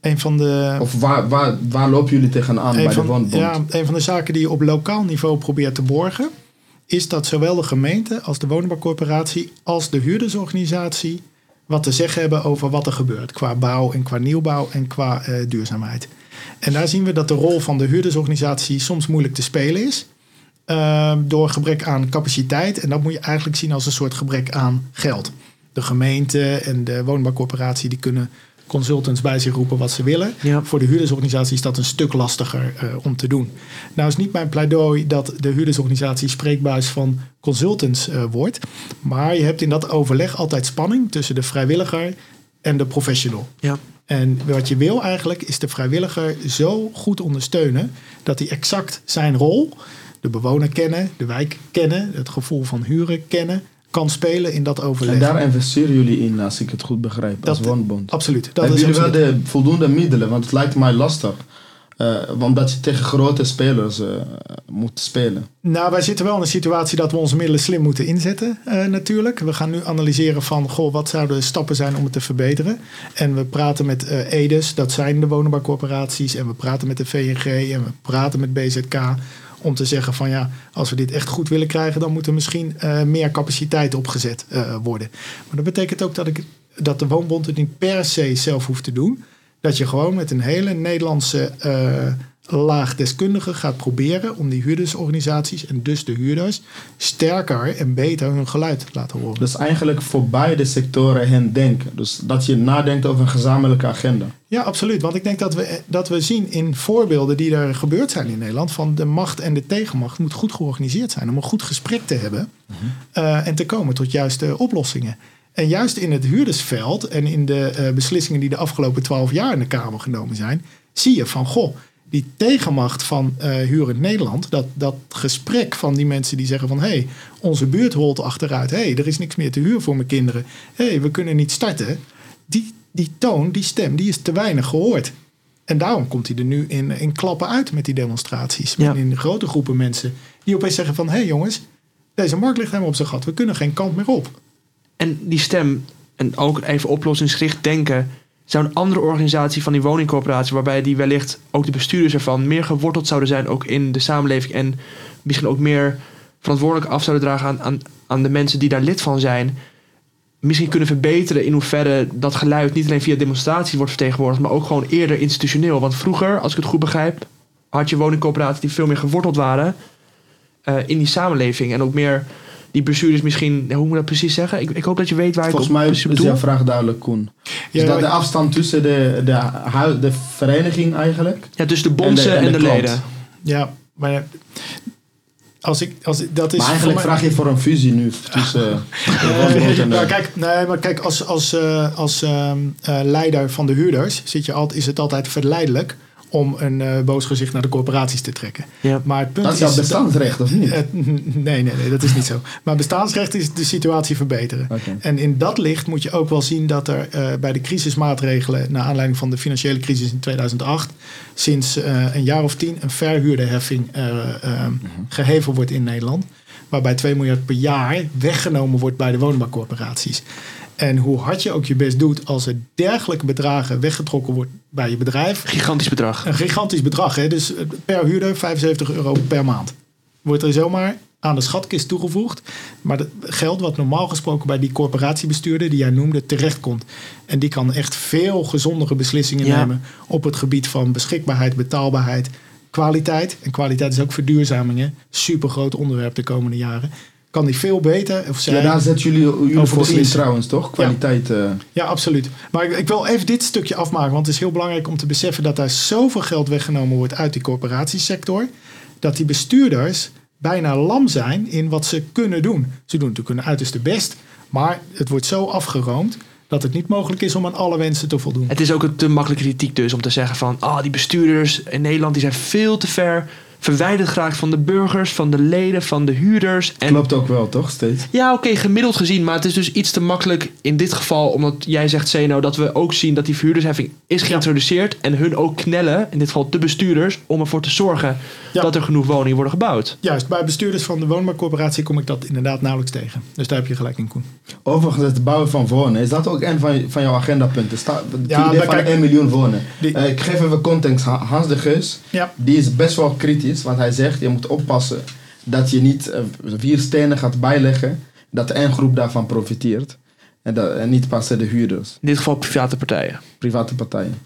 Een van de, of waar, waar, waar lopen jullie tegenaan bij van, de woonbond? Ja, een van de zaken die je op lokaal niveau probeert te borgen... is dat zowel de gemeente als de woningbouwcorporatie... als de huurdersorganisatie wat te zeggen hebben over wat er gebeurt... qua bouw en qua nieuwbouw en qua uh, duurzaamheid. En daar zien we dat de rol van de huurdersorganisatie soms moeilijk te spelen is... Uh, door gebrek aan capaciteit. En dat moet je eigenlijk zien als een soort gebrek aan geld. De gemeente en de woningbouwcorporatie die kunnen consultants bij zich roepen wat ze willen. Voor de huurdersorganisatie is dat een stuk lastiger uh, om te doen. Nou is niet mijn pleidooi dat de huurdersorganisatie spreekbuis van consultants uh, wordt. Maar je hebt in dat overleg altijd spanning tussen de vrijwilliger en de professional. Ja. En wat je wil eigenlijk is de vrijwilliger zo goed ondersteunen dat hij exact zijn rol, de bewoner kennen, de wijk kennen, het gevoel van huren kennen, kan spelen in dat overleg. En daar investeren jullie in, als ik het goed begrijp, dat, als woonbond. Absoluut. Dat Hebben jullie wel de voldoende middelen? Want het lijkt mij lastig. Uh, omdat je tegen grote spelers uh, moet spelen. Nou, wij zitten wel in een situatie dat we onze middelen slim moeten inzetten, uh, natuurlijk. We gaan nu analyseren van, goh, wat zouden de stappen zijn om het te verbeteren? En we praten met EDES, dat zijn de woningbouwcorporaties. En we praten met de VNG en we praten met BZK om te zeggen van ja, als we dit echt goed willen krijgen, dan moet er misschien uh, meer capaciteit opgezet uh, worden. Maar dat betekent ook dat, ik, dat de woonbond het niet per se zelf hoeft te doen. Dat je gewoon met een hele Nederlandse laag deskundigen gaat proberen om die huurdersorganisaties en dus de huurders sterker en beter hun geluid te laten horen. Dus eigenlijk voor beide sectoren hen denken. Dus dat je nadenkt over een gezamenlijke agenda. Ja, absoluut. Want ik denk dat we, dat we zien in voorbeelden die er gebeurd zijn in Nederland, van de macht en de tegenmacht moet goed georganiseerd zijn om een goed gesprek te hebben mhm. uh, en te komen tot juiste oplossingen. En juist in het huurdersveld en in de uh, beslissingen die de afgelopen twaalf jaar in de Kamer genomen zijn, zie je van goh die tegenmacht van uh, Hurend Nederland, dat, dat gesprek van die mensen die zeggen van hé, hey, onze buurt holt achteruit, hé, hey, er is niks meer te huur voor mijn kinderen, hé, hey, we kunnen niet starten, die, die toon, die stem, die is te weinig gehoord. En daarom komt hij er nu in, in klappen uit met die demonstraties. Ja. In grote groepen mensen die opeens zeggen van hé hey jongens, deze markt ligt helemaal op zijn gat, we kunnen geen kant meer op. En die stem, en ook even oplossingsgericht denken, zou een andere organisatie van die woningcorporatie, waarbij die wellicht ook de bestuurders ervan meer geworteld zouden zijn, ook in de samenleving en misschien ook meer verantwoordelijk af zouden dragen aan, aan, de mensen die daar lid van zijn, misschien kunnen verbeteren in hoeverre dat geluid niet alleen via demonstraties wordt vertegenwoordigd, maar ook gewoon eerder institutioneel. Want vroeger, als ik het goed begrijp, had je woningcorporaties die veel meer geworteld waren uh, in die samenleving en ook meer die bestuurders misschien, hoe moet ik dat precies zeggen? Ik, ik hoop dat je weet waar Volgens ik Volgens mij is jouw vraag duidelijk, Koen. Ja, is dat de afstand tussen de, de, de vereniging eigenlijk? Ja, tussen de bonzen en de, en de, leden. Ja, maar als ik, als, dat is maar eigenlijk vraag je voor een fusie nu tussen. Uh, nou, kijk, nee, maar kijk, als, als, uh, als uh, leider van de huurders zit je altijd, is het altijd verleidelijk om een uh, boos gezicht naar de corporaties te trekken. Ja. Maar het punt dat is jouw bestaansrecht, of niet? nee, nee, nee, dat is niet zo. Maar bestaansrecht is de situatie verbeteren. Okay. En in dat licht moet je ook wel zien dat er uh, bij de crisismaatregelen... naar aanleiding van de financiële crisis in 2008... sinds uh, een jaar of tien een verhuurderheffing mm geheven wordt in Nederland. Waarbij 2 miljard per jaar weggenomen wordt bij de woningbouwcorporaties. En hoe hard je ook je best doet als er dergelijke bedragen weggetrokken wordt bij je bedrijf. Gigantisch bedrag. Een gigantisch bedrag. Hè? Dus eh, per huurder 75 euro per maand. Wordt er zomaar aan de schatkist toegevoegd. Maar het geld wat normaal gesproken bij die corporatiebestuurder die jij noemde terechtkomt. En die kan echt veel gezondere beslissingen Ja. nemen op het gebied van beschikbaarheid, betaalbaarheid, kwaliteit. En kwaliteit is ook verduurzamingen. Super groot onderwerp de komende jaren. Kan die veel beter of zijn. Ja, daar zetten jullie, jullie voor in trouwens, toch? Kwaliteit. eh, Ja, absoluut. Maar ik, ik wil even dit stukje afmaken, want het is heel belangrijk om te beseffen dat daar zoveel geld weggenomen wordt uit die corporatiesector, dat die bestuurders bijna lam zijn in wat ze kunnen doen. Ze doen natuurlijk hun uiterste best, maar het wordt zo afgeroomd dat het niet mogelijk is om aan alle wensen te voldoen. Het is ook een te makkelijke kritiek dus om te zeggen van... ah, die bestuurders in Nederland die zijn veel te ver verwijderd geraakt van de burgers, van de leden, van de huurders. En Klopt ook wel, toch? Steeds. Ja, oké, gemiddeld gezien. Maar het is dus iets te makkelijk in dit geval, omdat jij zegt, Zeno, dat we ook zien dat die verhuurdersheffing is geïntroduceerd. En hun ook knellen, in dit geval de bestuurders, om ervoor te zorgen dat er genoeg woningen worden gebouwd. Juist, bij bestuurders van de woonbouwcorporatie kom ik dat inderdaad nauwelijks tegen. Dus daar heb je gelijk in, Koen. Overigens, het bouwen van wonen, is dat ook een van, van jouw agendapunten? Sta, ja, idee van kijk, 1 miljoen wonen. Eh, ik geef even context. Hans de Geus, ja. die is best wel kritisch, want hij zegt, je moet oppassen dat je niet uh, vier stenen gaat bijleggen, dat één groep daarvan profiteert. En, dat, en niet pas de huurders. In dit geval private partijen. Private partijen.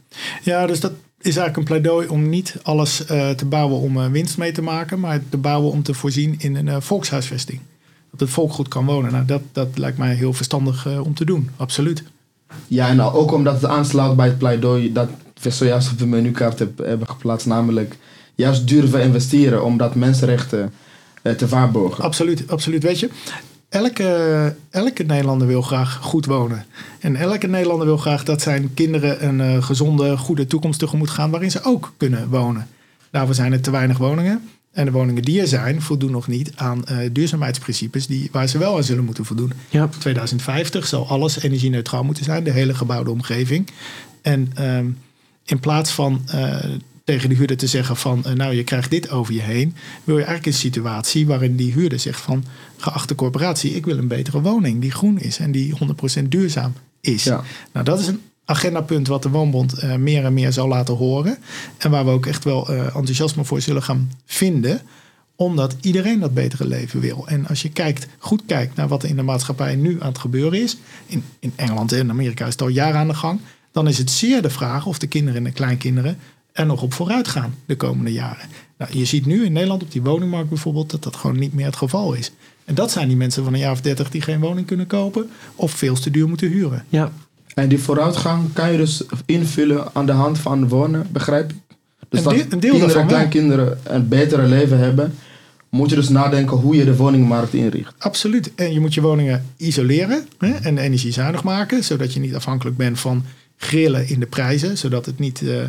Ja, dus dat, is eigenlijk een pleidooi om niet alles uh, te bouwen om uh, winst mee te maken, maar te bouwen om te voorzien in een uh, volkshuisvesting. Dat het volk goed kan wonen. Nou, dat, dat lijkt mij heel verstandig om te doen, absoluut. Ja, en nou, ook omdat het aansluit bij het pleidooi dat we zojuist op de menukaart hebben geplaatst, namelijk juist durven investeren omdat mensenrechten te waarborgen. Absoluut, absoluut. Weet je, elke, elke Nederlander wil graag goed wonen. En elke Nederlander wil graag dat zijn kinderen een uh, gezonde, goede toekomst tegemoet gaan waarin ze ook kunnen wonen. Daarvoor zijn er te weinig woningen. En de woningen die er zijn, voldoen nog niet aan uh, duurzaamheidsprincipes die, waar ze wel aan zullen moeten voldoen. Ja. 2050 zal alles energie-neutraal moeten zijn, de hele gebouwde omgeving. En ehm, in plaats van uh, tegen de huurder te zeggen van uh, nou je krijgt dit over je heen, wil je eigenlijk een situatie waarin die huurder zegt van geachte corporatie, ik wil een betere woning die groen is en die 100% duurzaam is. Ja. Nou dat is een agendapunt wat de Woonbond uh, meer en meer zal laten horen en waar we ook echt wel uh, enthousiasme voor zullen gaan vinden omdat iedereen dat betere leven wil. En als je kijkt, goed kijkt naar wat er in de maatschappij nu aan het gebeuren is, in, in Engeland en Amerika is het al jaren aan de gang, dan is het zeer de vraag of de kinderen en de kleinkinderen er nog op vooruit gaan de komende jaren. Nou, je ziet nu in Nederland op die woningmarkt bijvoorbeeld dat dat gewoon niet meer het geval is. En dat zijn die mensen van een jaar of dertig die geen woning kunnen kopen of veel te duur moeten huren. Ja. En die vooruitgang kan je dus invullen aan de hand van wonen, begrijp ik? Dus een, deel, een deel kinderen, kleinkinderen een betere leven hebben, moet je dus nadenken hoe je de woningmarkt inricht. Absoluut. En je moet je woningen isoleren hè, en energiezuinig maken, zodat je niet afhankelijk bent van grillen in de prijzen, zodat het niet... Uh,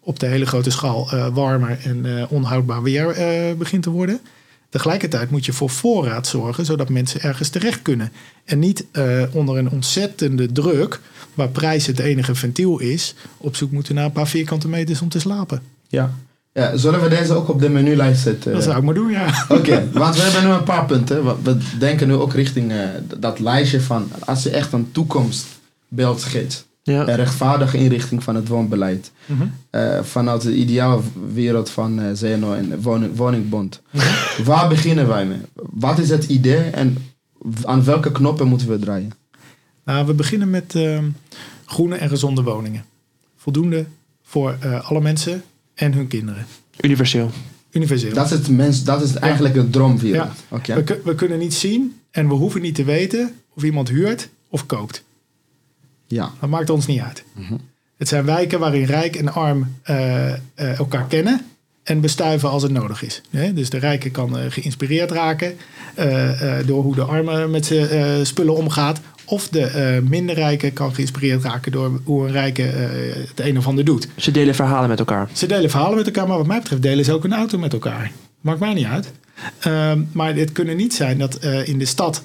op de hele grote schaal uh, warmer en uh, onhoudbaar weer uh, begint te worden. Tegelijkertijd moet je voor voorraad zorgen, zodat mensen ergens terecht kunnen. En niet onder een ontzettende druk, waar prijs het enige ventiel is, op zoek moeten naar een paar vierkante meters om te slapen. Ja. ja zullen we deze ook op de menulijst zetten? Dat zou ik maar doen, ja. Oké, want we hebben nu een paar punten. We denken nu ook richting dat lijstje van als je echt een toekomstbeeld schetst ja. een rechtvaardige inrichting van het woonbeleid. Mhm. Eh, vanuit de ideale wereld van uh, Zeno en woning, Woningbond. Mhm. Waar beginnen wij mee? Wat is het idee en aan welke knoppen moeten we draaien? Nou, we beginnen met uh, groene en gezonde woningen. Voldoende voor eh, alle mensen en hun kinderen. Universeel. Universeel. Dat is, het mens, dat is eigenlijk ja. een droomwereld. Ja. We, we kunnen niet zien en we hoeven niet te weten of iemand huurt of koopt. Ja. Dat maakt ons niet uit. Mhm. Het zijn wijken waarin rijk en arm uh, uh, elkaar kennen en bestuiven als het nodig is. dus de rijke kan uh, geïnspireerd raken door hoe de arme met zijn spullen omgaat. Of de minder rijke kan geïnspireerd raken door hoe een rijke het een of ander doet. Ze delen verhalen met elkaar. Ze delen verhalen met elkaar, maar wat mij betreft delen ze ook een auto met elkaar. Maakt mij niet uit. Ehm, maar het kunnen niet zijn dat in de stad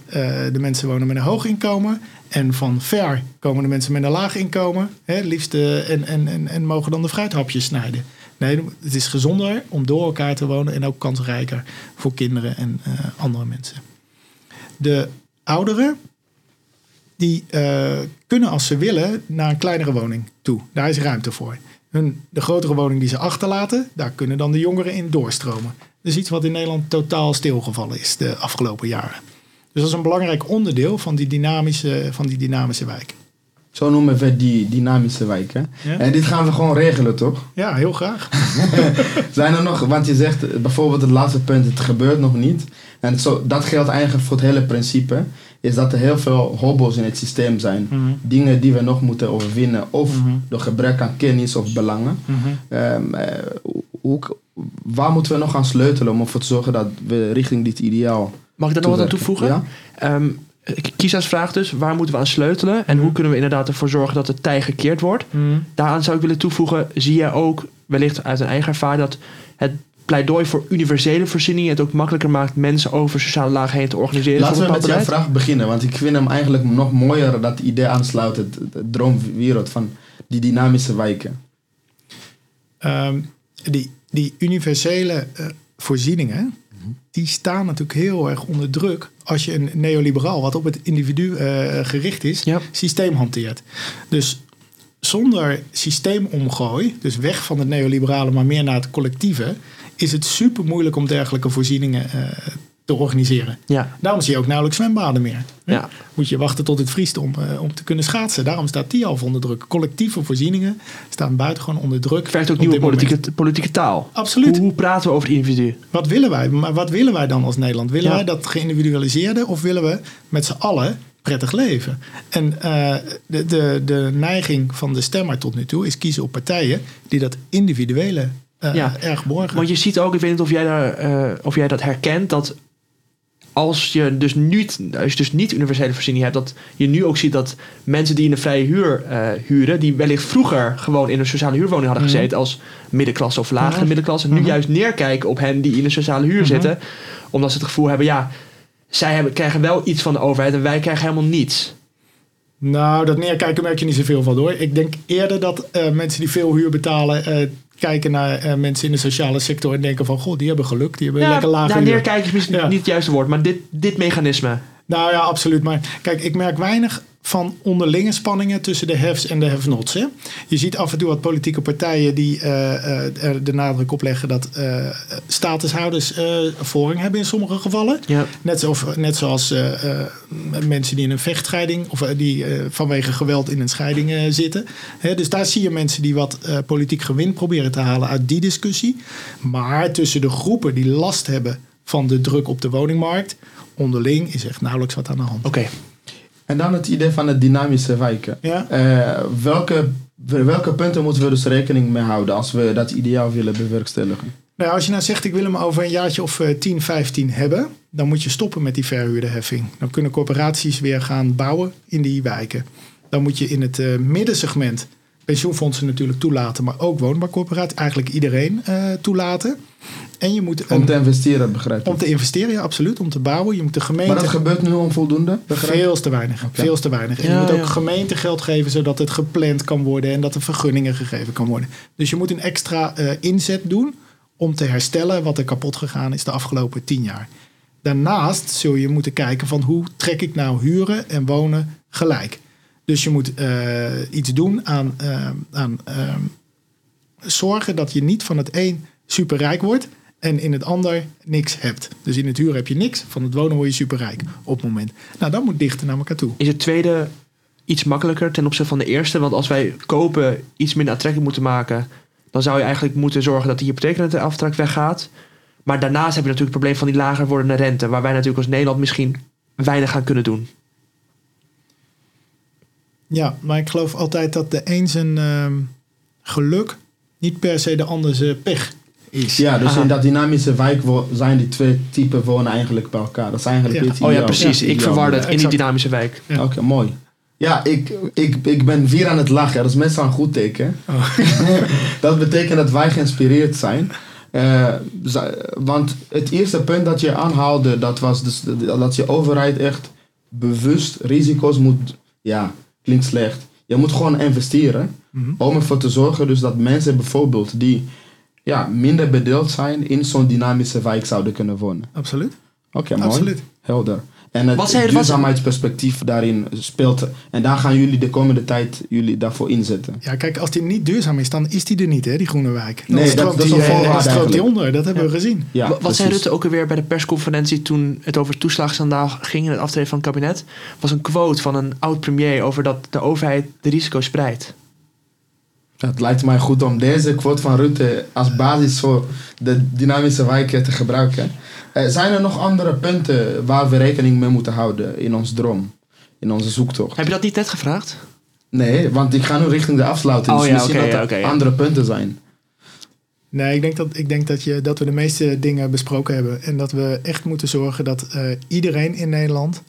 de mensen wonen met een hoog inkomen en van ver komen de mensen met een laag inkomen, hè, liefst en, en, en, en mogen dan de fruithapjes snijden. Nee, het is gezonder om door elkaar te wonen en ook kansrijker voor kinderen en uh, andere mensen. De ouderen, die kunnen als ze willen naar een kleinere woning toe. Daar is ruimte voor. Hun, de grotere woning die ze achterlaten, daar kunnen dan de jongeren in doorstromen. Is iets wat in Nederland totaal stilgevallen is de afgelopen jaren. Dus dat is een belangrijk onderdeel van die dynamische, van die dynamische wijk. Zo noemen we die dynamische wijken. Ja. En dit gaan we gewoon regelen, toch? Ja, heel graag. Zijn er nog, want je zegt eh, bijvoorbeeld het laatste punt, het gebeurt nog niet. En zo, dat geldt eigenlijk voor het hele principe. Is dat er heel veel hobbels in het systeem zijn. Mhm. Dingen die we nog moeten overwinnen. Of Mhm. door gebrek aan kennis of belangen. Mhm. Hoe, waar moeten we nog aan sleutelen om ervoor te zorgen dat we richting dit ideaal Mag ik daar nog wat aan toevoegen? Ja? Ehm, Kisa's vraag dus, waar moeten we aan sleutelen? En hoe kunnen we inderdaad ervoor zorgen dat het tij gekeerd wordt? Mhm. Daaraan zou ik willen toevoegen, zie je ook wellicht uit een eigen ervaring dat het pleidooi voor universele voorzieningen het ook makkelijker maakt mensen over sociale lagen heen te organiseren. Laten we met jouw vraag beginnen, want ik vind hem eigenlijk nog mooier dat idee aansluit, het, het droomwereld van die dynamische wijken. Ehm, die, die universele eh, voorzieningen, die staan natuurlijk heel erg onder druk als je een neoliberaal, wat op het individu eh, gericht is, Ja. systeem hanteert. Dus zonder systeemomgooi, dus weg van het neoliberale, maar meer naar het collectieve, is het super moeilijk om dergelijke voorzieningen eh, te organiseren. Ja, Daarom zie je ook nauwelijks zwembaden meer. ja. Moet je wachten tot het vriest om, eh, om te kunnen schaatsen. Daarom staat die al onder druk. Collectieve voorzieningen staan buitengewoon onder druk. vergt ook nieuwe politieke, politieke taal. Absoluut. Hoe, hoe praten we over het individu? Wat willen wij? Maar wat willen wij dan als Nederland? Willen Ja. wij dat geïndividualiseerde of willen we met z'n allen prettig leven? En eh, de, de, de neiging van de stemmer tot nu toe is kiezen op partijen die dat individuele eh, Ja. erg borgen. Want je ziet ook, ik weet niet of jij, daar, eh, of jij dat herkent, dat als je dus niet, als je dus niet universele voorziening hebt, dat je nu ook ziet dat mensen die in de vrije huur eh, huren, die wellicht vroeger gewoon in een sociale huurwoning hadden Mhm. gezeten als middenklasse of lagere Mhm. middenklasse, nu Mhm. juist neerkijken op hen die in een sociale huur zitten, omdat ze het gevoel hebben, ja, zij hebben, krijgen wel iets van de overheid en wij krijgen helemaal niets. Nou, dat neerkijken merk je niet zoveel van hoor. Ik denk eerder dat mensen die veel huur betalen... kijken naar eh, mensen in de sociale sector en denken van... goh, die hebben geluk, die hebben lekker lage ja, huur. neerkijken is misschien Ja. niet het juiste woord, maar dit, dit mechanisme. Nou ja, absoluut. Maar kijk, ik merk weinig van onderlinge spanningen tussen de hefs en de have-nots. Je ziet af en toe wat politieke partijen die eh, eh, er de nadruk op leggen dat eh, statushouders eh voorrang hebben in sommige gevallen. Ja. Net, zo, net zoals mensen die in een vechtscheiding of die vanwege geweld in een scheiding zitten. Hè, dus daar zie je mensen die wat politiek gewin proberen te halen uit die discussie. Maar tussen de groepen die last hebben van de druk op de woningmarkt, onderling is echt nauwelijks wat aan de hand. Oké. En dan het idee van het dynamische wijken. Ja? Eh, welke, welke punten moeten we dus rekening mee houden als we dat ideaal willen bewerkstelligen? Nou, als je nou zegt, ik wil hem over een jaartje of eh, 10, 15 hebben, dan moet je stoppen met die verhuurderheffing. Dan kunnen corporaties weer gaan bouwen in die wijken. Dan moet je in het eh, middensegment pensioenfondsen natuurlijk toelaten, maar ook woonbaarcorporaties, eigenlijk iedereen eh, toelaten. En je moet Om een- te investeren, begrijp ik. om te investeren, ja, absoluut, om te bouwen. Je moet de gemeente. Maar dat gebeurt nu onvoldoende? Veel te weinig. Veel te weinig. En Ja, je moet ook ja. gemeentegeld geven zodat het gepland kan worden en dat er vergunningen gegeven kan worden. Dus je moet een extra eh, inzet doen om te herstellen wat er kapot gegaan is de afgelopen tien jaar. Daarnaast zul je moeten kijken van hoe trek ik nou huren en wonen gelijk. Dus je moet eh, iets doen aan, eh, aan eh, zorgen dat je niet van het een superrijk wordt en in het ander niks hebt. Dus in het huur heb je niks, van het wonen word je superrijk op het moment. Nou, dat moet dichter naar elkaar toe. Is het tweede iets makkelijker ten opzichte van de eerste? Want als wij kopen iets minder aantrekkelijk moeten maken, dan zou je eigenlijk moeten zorgen dat de hypotheekrenteaftrek weggaat. Maar daarnaast heb je natuurlijk het probleem van die lager wordende rente, waar wij natuurlijk als Nederland misschien weinig aan kunnen doen. Ja, maar ik geloof altijd dat de een zijn ehm, geluk niet per se de ander zijn pech is. Ja, dus Aha. in dat dynamische wijk zijn die twee typen wonen eigenlijk bij elkaar. Dat is eigenlijk Ja. het Oh ja, precies. Ik verwar dat in die dynamische wijk. Ja. Oké, mooi. Ja, ik, ik, ik ben weer aan het lachen. Dat is meestal een goed teken. Oh. dat betekent dat wij geïnspireerd zijn. Eh, want het eerste punt dat je aanhaalde, dat was dus dat je overheid echt bewust risico's moet. Ja, klinkt slecht. Je moet gewoon investeren Mhm. om ervoor te zorgen dus dat mensen bijvoorbeeld die ja, minder bedeeld zijn in zo'n dynamische wijk zouden kunnen wonen. Absoluut. Oké, mooi. Absoluut. Helder. En het duurzaamheidsperspectief daarin speelt. En daar gaan jullie de komende tijd jullie daarvoor inzetten. Ja, kijk, als die niet duurzaam is, dan is die er niet, hè, die groene wijk. Dan Nee, dat- stroomt dat is die, een voorwaarde dan stroomt die onder. Dat hebben we gezien. Ja, wat zei. Rutte ook alweer bij de persconferentie toen het over het toeslagschandaal ging in het aftreden van het kabinet? Was een quote van een oud premier over dat de overheid de risico's spreidt. Het lijkt mij goed om deze quote van Rutte als basis voor de dynamische wijken te gebruiken. Eh, zijn er nog andere punten waar we rekening mee moeten houden in ons droom, in onze zoektocht? Heb je dat niet net gevraagd? Nee, want ik ga nu richting de afsluiting. Oh dus ja, misschien oké, dat er ja, oké, ja. andere punten zijn. Nee, ik denk, dat, ik denk dat, je, dat we de meeste dingen besproken hebben. En dat we echt moeten zorgen dat eh, iedereen in Nederland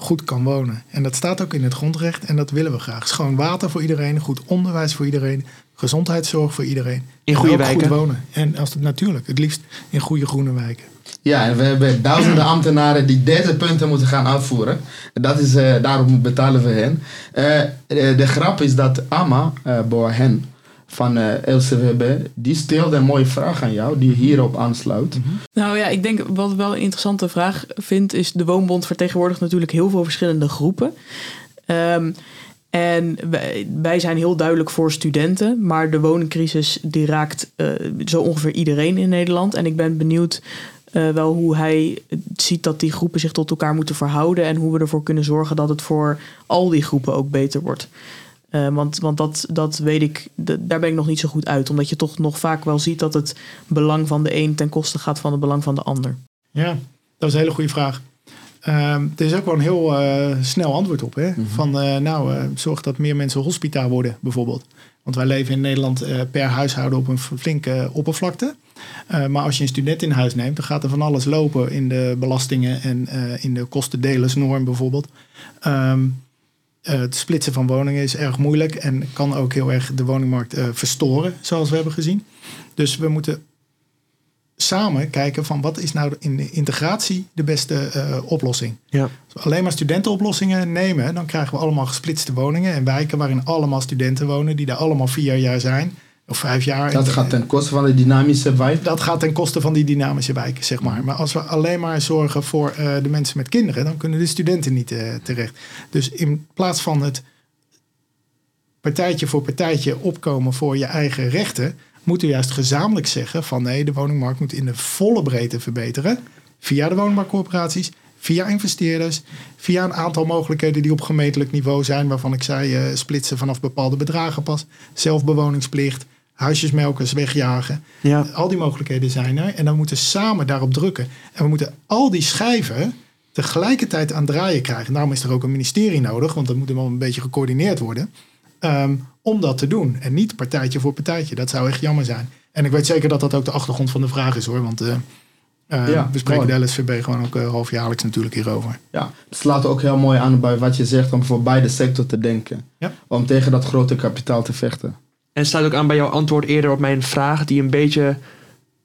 goed kan wonen. En dat staat ook in het grondrecht en dat willen we graag. Schoon water voor iedereen, goed onderwijs voor iedereen, gezondheidszorg voor iedereen. In En goede wijken. goed wonen. En als het natuurlijk, het liefst in goede groene wijken. Ja, en we hebben duizenden ambtenaren die deze punten moeten gaan uitvoeren. Dat is, eh, daarom betalen we hen. Eh, eh, de grap is dat Amma eh Boahen van eh LCWB, die stelde een mooie vraag aan jou, die hierop aansluit. Nou ja, ik denk wat ik wel een interessante vraag vind, is de Woonbond vertegenwoordigt natuurlijk heel veel verschillende groepen. Ehm, en wij, wij zijn heel duidelijk voor studenten, maar de woningcrisis die raakt eh, zo ongeveer iedereen in Nederland. En ik ben benieuwd eh, wel hoe hij ziet dat die groepen zich tot elkaar moeten verhouden en hoe we ervoor kunnen zorgen dat het voor al die groepen ook beter wordt. Eh, want want dat, dat weet ik, daar ben ik nog niet zo goed uit. Omdat je toch nog vaak wel ziet dat het belang van de een ten koste gaat van het belang van de ander. Ja, dat is een hele goede vraag. Ehm er is ook wel een heel eh, snel antwoord op. Hè? Van eh, nou, eh, zorg dat meer mensen hospita worden, bijvoorbeeld. Want wij leven in Nederland per huishouden op een flinke oppervlakte. Eh, maar als je een student in huis neemt, dan gaat er van alles lopen in de belastingen en eh, in de kostendelersnorm bijvoorbeeld. Ehm, eh, het splitsen van woningen is erg moeilijk en kan ook heel erg de woningmarkt eh, verstoren, zoals we hebben gezien. Dus we moeten samen kijken van wat is nou in de integratie de beste eh, oplossing. Ja. Als we alleen maar studentenoplossingen nemen, dan krijgen we allemaal gesplitste woningen en wijken waarin allemaal studenten wonen die daar allemaal vier jaar zijn of vijf jaar. Dat gaat ten koste van de dynamische wijk. dat gaat ten koste van die dynamische wijken, zeg maar. Maar als we alleen maar zorgen voor eh, de mensen met kinderen, dan kunnen de studenten niet eh, terecht. Dus in plaats van het partijtje voor partijtje opkomen voor je eigen rechten, moeten we juist gezamenlijk zeggen van nee, de woningmarkt moet in de volle breedte verbeteren. Via de woningmarktcorporaties, via investeerders, via een aantal mogelijkheden die op gemeentelijk niveau zijn, waarvan ik zei eh, splitsen vanaf bepaalde bedragen pas, zelfbewoningsplicht, huisjesmelkers wegjagen. Ja. Al die mogelijkheden zijn er. En dan moeten we samen daarop drukken. En we moeten al die schijven tegelijkertijd aan draaien krijgen. Daarom is er ook een ministerie nodig, want dat moet wel een beetje gecoördineerd worden. ehm, om dat te doen. En niet partijtje voor partijtje. Dat zou echt jammer zijn. En ik weet zeker dat dat ook de achtergrond van de vraag is hoor. Want eh, eh, Ja, we spreken mooi. de LSVB gewoon ook uh, halfjaarlijks natuurlijk hierover. Ja, het slaat ook heel mooi aan bij wat je zegt om voor beide sector te denken. Ja. Om tegen dat grote kapitaal te vechten. En het sluit ook aan bij jouw antwoord eerder op mijn vraag, die een beetje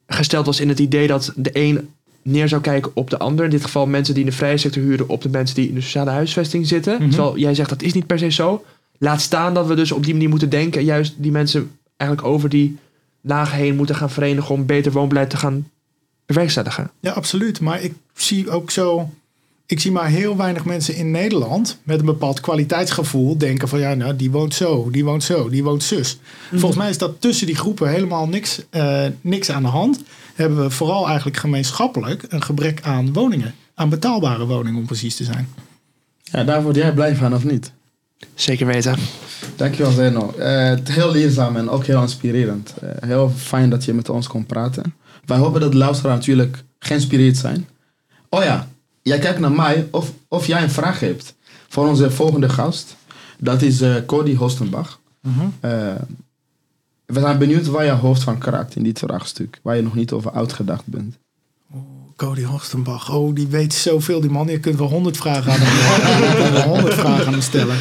gesteld was in het idee dat de een neer zou kijken op de ander. In dit geval mensen die in de vrije sector huren op de mensen die in de sociale huisvesting zitten. Mhm. Terwijl jij zegt dat is niet per se zo. Laat staan dat we dus op die manier moeten denken. en Juist die mensen eigenlijk over die lagen heen moeten gaan verenigen om beter woonbeleid te gaan bewerkstelligen. Ja, absoluut. Maar ik zie ook zo. Ik zie maar heel weinig mensen in Nederland met een bepaald kwaliteitsgevoel denken van ja, nou, die woont zo, die woont zo, die woont zus. Volgens mij is dat tussen die groepen helemaal niks, eh, niks aan de hand. Hebben we vooral eigenlijk gemeenschappelijk een gebrek aan woningen. Aan betaalbare woningen om precies te zijn. Ja, daar word jij blij van of niet? Zeker weten. Dankjewel Zeno. Eh, het heel leerzaam en ook heel inspirerend. Eh, heel fijn dat je met ons kon praten. Wij hopen dat de luisteraars natuurlijk geïnspireerd zijn. Oh ja, jij kijkt naar mij of, of jij een vraag hebt voor onze volgende gast. Dat is eh, Cody Hostenbach. Eh, we zijn benieuwd waar je hoofd van kraakt in dit vraagstuk. Waar je nog niet over uitgedacht bent. Cody Horstenbach, oh, die weet zoveel, die man. Je kunt wel honderd vragen aan hem, honderd vragen aan hem stellen.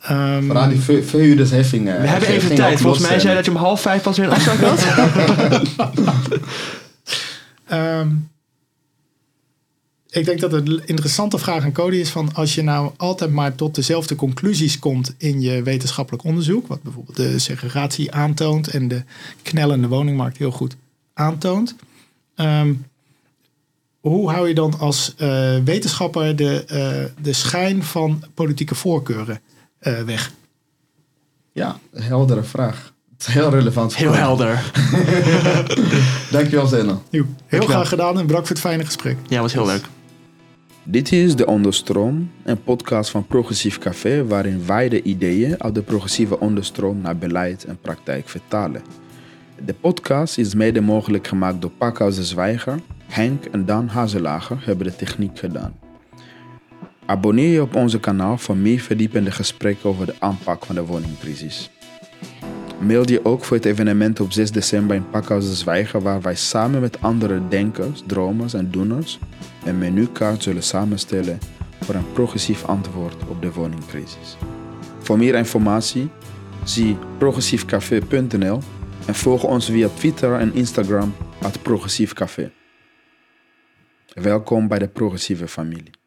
Ehm, Vooral die ver- verhuurdersheffingen. We hebben eh, even tijd. Volgens mij eh, zei dat je om half vijf pas weer een afspraak had. Ehm, ik denk dat het een interessante vraag aan Cody is van als je nou altijd maar tot dezelfde conclusies komt in je wetenschappelijk onderzoek, wat bijvoorbeeld de segregatie aantoont en de knellende woningmarkt heel goed aantoont. ehm, hoe hou je dan als eh, wetenschapper de, eh, de schijn van politieke voorkeuren eh, weg? Ja, een heldere vraag. Het is heel relevant. Heel helder. Dankjewel, Zeno. Nieuw. Heel Dankjewel. graag gedaan en bedankt voor het fijne gesprek. Ja, was heel leuk. Dit is De Onderstroom, een podcast van Progressief Café waarin wij de ideeën uit de progressieve onderstroom naar beleid en praktijk vertalen. De podcast is mede mogelijk gemaakt door Pakhuis de Zwijger, Henk en Dan Hazelager hebben de techniek gedaan. Abonneer je op onze kanaal voor meer verdiepende gesprekken over de aanpak van de woningcrisis. Mail je ook voor het evenement op 6 december in Pakhuis de Zwijger waar wij samen met andere denkers, dromers en doeners een menukaart zullen samenstellen voor een progressief antwoord op de woningcrisis. Voor meer informatie zie progressiefcafé.nl en volg ons via Twitter en Instagram at Progressief Café. Welkom bij de progressieve familie.